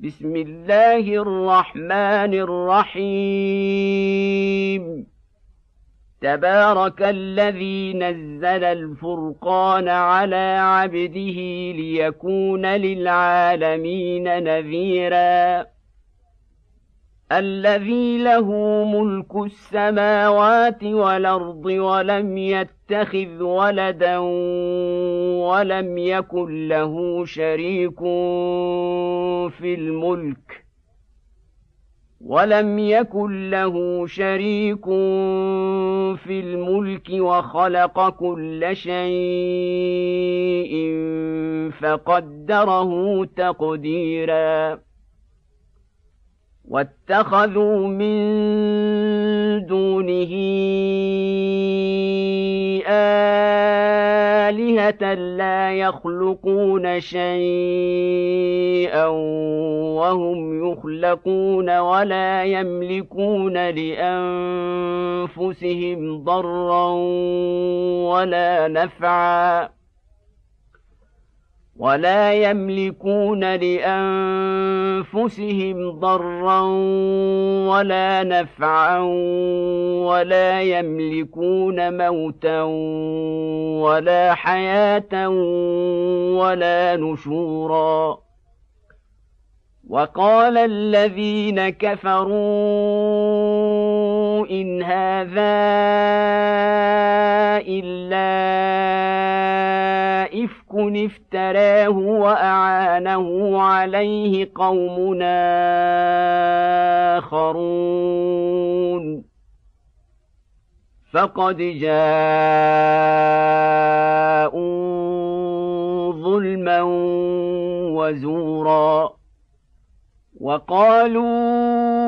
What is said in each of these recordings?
بسم الله الرحمن الرحيم. تبارك الذي نزل الفرقان على عبده ليكون للعالمين نذيرا. الذي له ملك السماوات والأرض ولم يتخذ ولدا ولم يكن له شريك في الملك ولم يكن له شريك في الملك وخلق كل شيء فقدره تقديرا واتخذوا من دونه آلهة لا يخلقون شيئا وهم يخلقون ولا يملكون لأنفسهم ضرا ولا نفعا. ولا يملكون لأنفسهم ضرا ولا نفعا ولا يملكون موتا ولا حياة ولا نشورا. وقال الذين كفروا إن هذا إلا افك افتراه وأعانه عليه قوم آخرون. فقد جاءوا ظلما وزورا وقالوا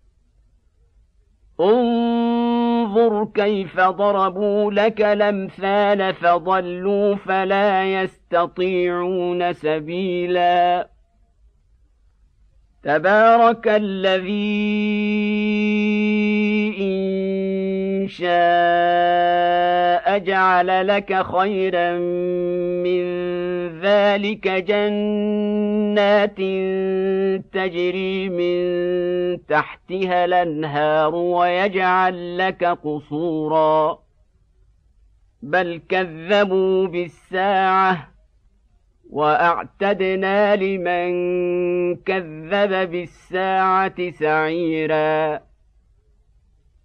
انظر كيف ضربوا لك الأمثال فضلوا فلا يستطيعون سبيلا. تبارك الذي إن شاء جعل لك خيرا من ذلك جنات تجري من تحتها الأنهار ويجعل لك قصورا. بل كذبوا بالساعة وأعتدنا لمن كذب بالساعة سعيرا.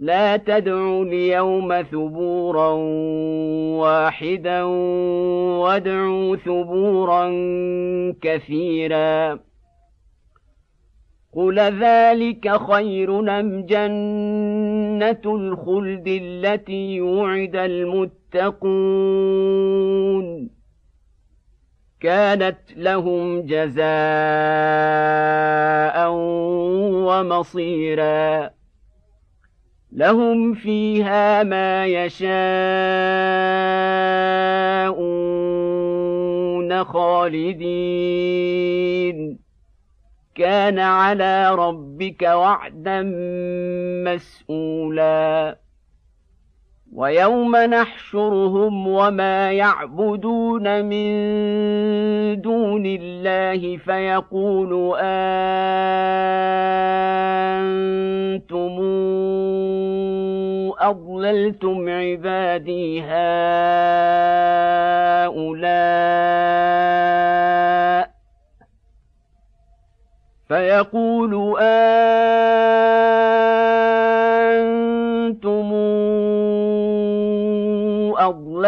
لا تدعوا اليوم ثبورا واحدا وادعوا ثبورا كثيرا. قل ذلك خير ام جنه الخلد التي وعد المتقون. كانت لهم جزاء ومصيرا. لهم فيها ما يشاءون خالدين. كان على ربك وعدا مسئولا ويوم نحشرهم وما يعبدون من دون الله فيقول أنتم أضللتم عبادي هؤلاء فيقول أنتم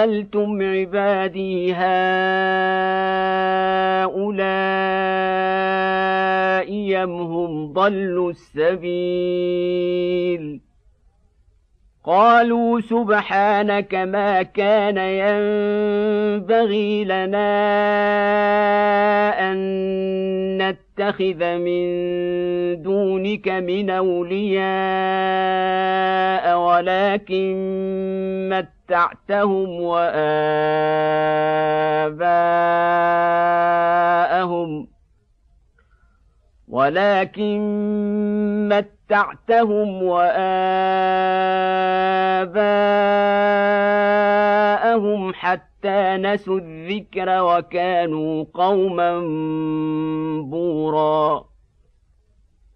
أضللتم عبادي هؤلاء أم هم ضلوا السبيل قالوا سبحانك ما كان ينبغي لنا أن نتخذ من دونك من أولياء ولكن متعتهم وآباءهم ولكن متعتهم وآباءهم حتى نسوا الذكر وكانوا قوما بورا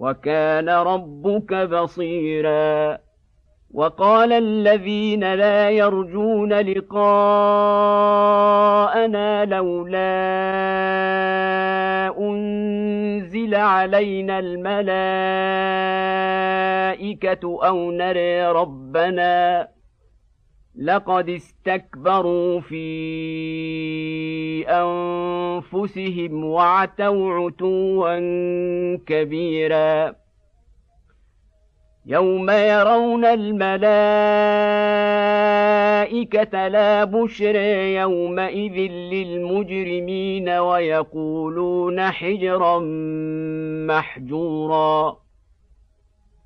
وكان ربك بصيرا. وقال الذين لا يرجون لقاءنا لولا أنزل علينا الملائكة أو نري ربنا لقد استكبروا في أنفسهم وعتوا عتوا كبيرا. يوم يرون الملائكة لا بشر يومئذ للمجرمين ويقولون حجرا محجورا.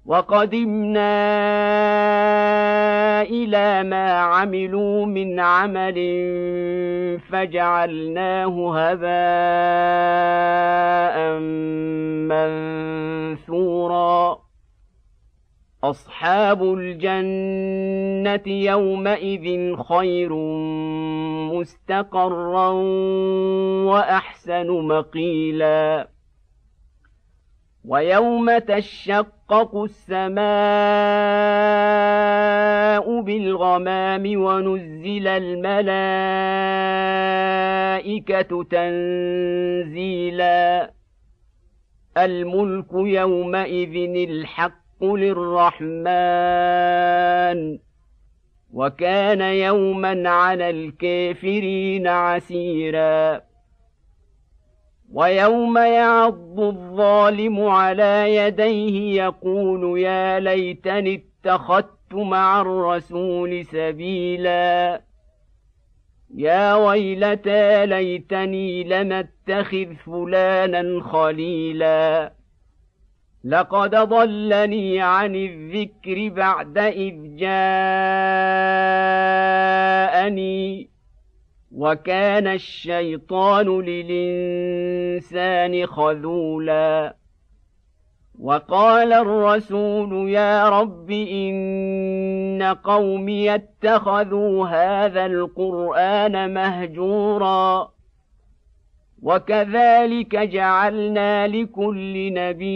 وقدمنا إلى ما عملوا من عمل فجعلناه هباء منثورا. أصحاب الجنة يومئذ خير مستقرا وأحسن مقيلا. ويوم تشقق السماء بالغمام ونزل الملائكه تنزيلا الملك يومئذ الحق للرحمن وكان يوما على الكافرين عسيرا ويوم يعض الظالم على يديه يقول يا ليتني اتخذت مع الرسول سبيلا. يا ويلتى ليتني لم اتخذ فلانا خليلا. لقد ضلني عن الذكر بعد إذ جاءني. وكان الشيطان للإنسان خذولا. وقال الرسول يا رب إن قومي اتخذوا هذا القرآن مهجورا. وكذلك جعلنا لكل نبي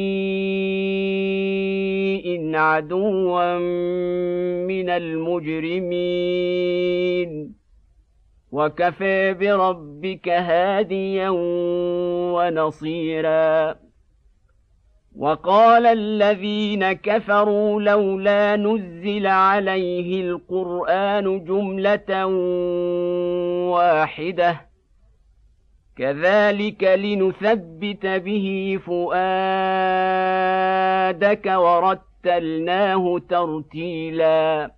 عدوا من المجرمين. وكفى بربك هاديا ونصيرا. وقال الذين كفروا لولا نزل عليه القرآن جملة واحدة. كذلك لنثبت به فؤادك ورتلناه ترتيلا.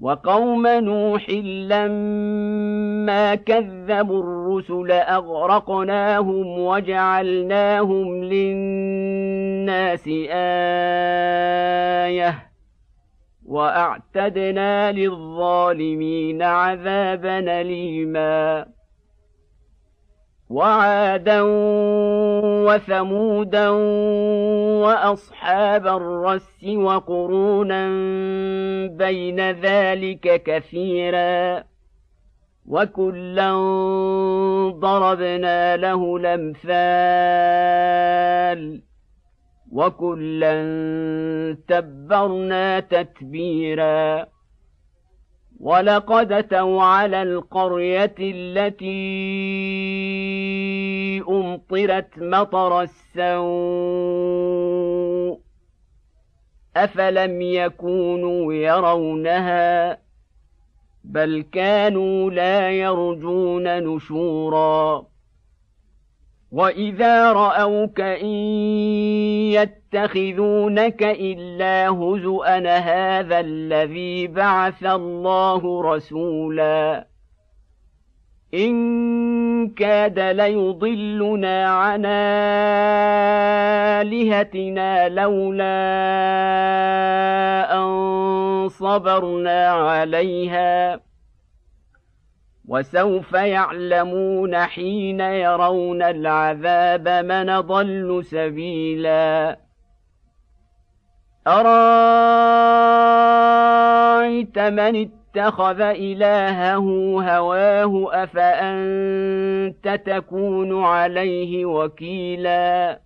وقوم نوح لما كذبوا الرسل أغرقناهم وجعلناهم للناس آية وأعتدنا للظالمين عذابا أليما. وعادا وثمودا وأصحاب الرس وقرونا بين ذلك كثيرا وكلا ضربنا له الأمثال وكلا تبرنا تتبيرا ولقد أتوا على القرية التي أمطرت مطر السوء أفلم يكونوا يرونها بل كانوا لا يرجون نشورا وإذا رأوك إن يتخذونك إلا هزءا هذا الذي بعث الله رسولا. إن كاد ليضلنا عن آلهتنا لولا أن صبرنا عليها. وسوف يعلمون حين يرون العذاب من ضل سبيلا. أرأيت من اتخذ إلهه هواه أفأنت تكون عليه وكيلا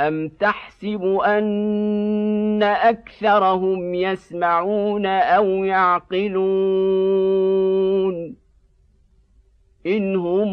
أم تحسب أن أكثرهم يسمعون أو يعقلون إن هم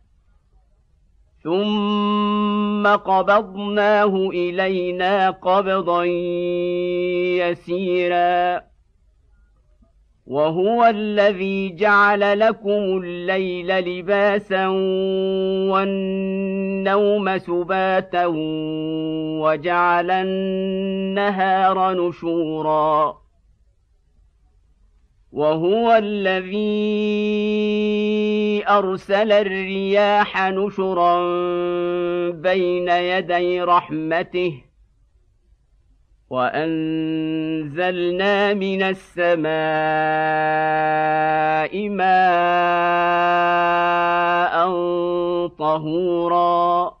ثم قبضناه الينا قبضا يسيرا وهو الذي جعل لكم الليل لباسا والنوم سباتا وجعل النهار نشورا وهو الذي أرسل الرياح نشرا بين يدي رحمته وأنزلنا من السماء ماء طهورا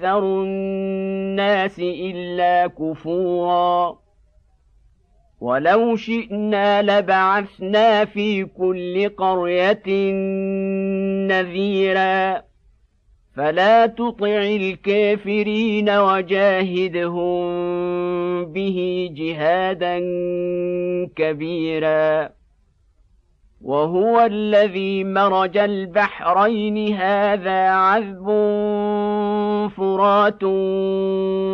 أكثر الناس إلا كفورا. ولو شئنا لبعثنا في كل قرية نذيرا. فلا تطع الكافرين وجاهدهم به جهادا كبيرا. وهو الذي مرج البحرين هذا عذب فرات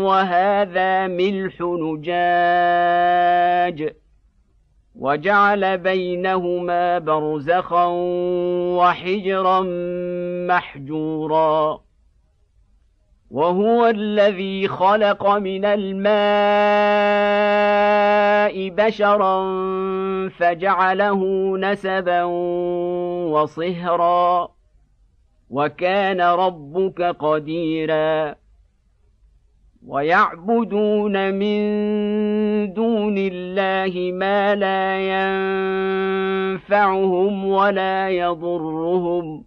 وهذا ملح نجاج. وجعل بينهما برزخا وحجرا محجورا. وهو الذي خلق من الماء بشرا فجعله نسبا وصهرا وكان ربك قديرا ويعبدون من دون الله ما لا ينفعهم ولا يضرهم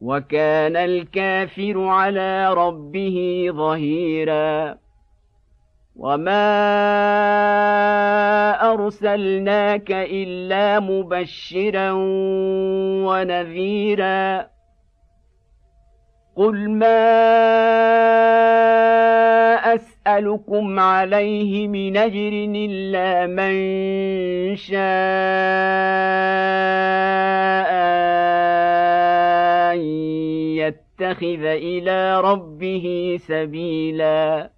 وكان الكافر على ربه ظهيرا وما ارسلناك الا مبشرا ونذيرا قل ما اسالكم عليه من اجر الا من شاء يتخذ إلى ربه سبيلا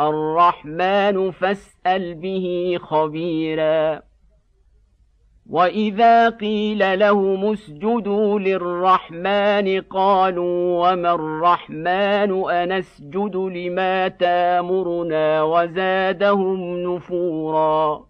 الرحمن فاسأل به خبيرا. وإذا قيل لهم اسجدوا للرحمن قالوا وما الرحمن أنسجد لما تامرنا وزادهم نفورا.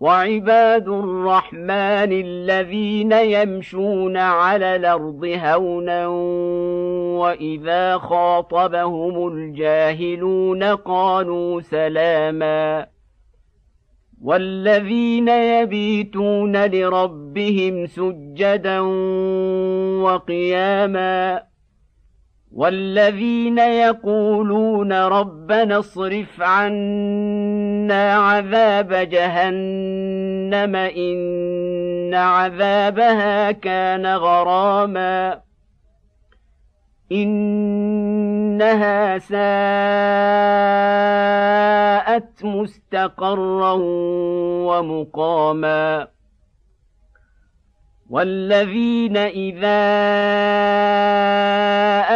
وعباد الرحمن الذين يمشون على الأرض هونا وإذا خاطبهم الجاهلون قالوا سلاما والذين يبيتون لربهم سجدا وقياما والذين يقولون ربنا اصرف عنا عذاب جهنم ان عذابها كان غراما. انها ساءت مستقرا ومقاما. والذين اذا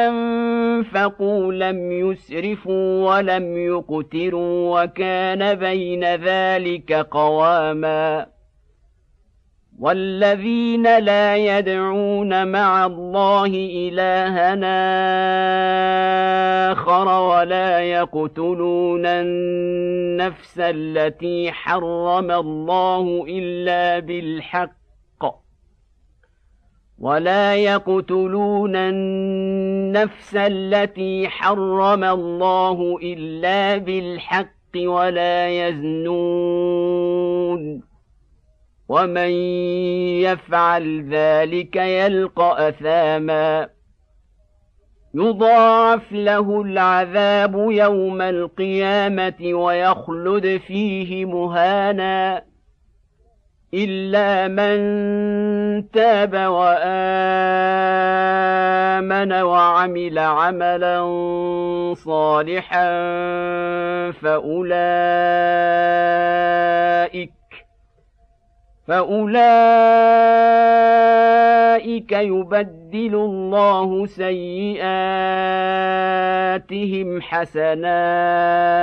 انفقوا لم يسرفوا ولم يقتروا وكان بين ذلك قواما والذين لا يدعون مع الله الهنا اخر ولا يقتلون النفس التي حرم الله الا بالحق ولا يقتلون النفس التي حرم الله إلا بالحق ولا يزنون. ومن يفعل ذلك يلقى أثاما. يضاعف له العذاب يوم القيامة ويخلد فيه مهانا. الا من تاب وامن وعمل عملا صالحا فاولئك فاولئك يبدل الله سيئاتهم حسنات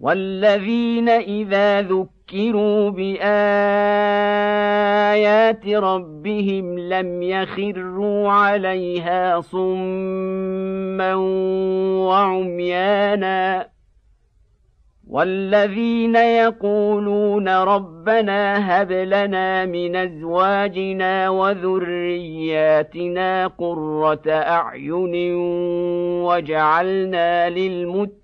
والذين إذا ذكروا بآيات ربهم لم يخروا عليها صما وعميانا والذين يقولون ربنا هب لنا من أزواجنا وذرياتنا قرة أعين وجعلنا للمتقين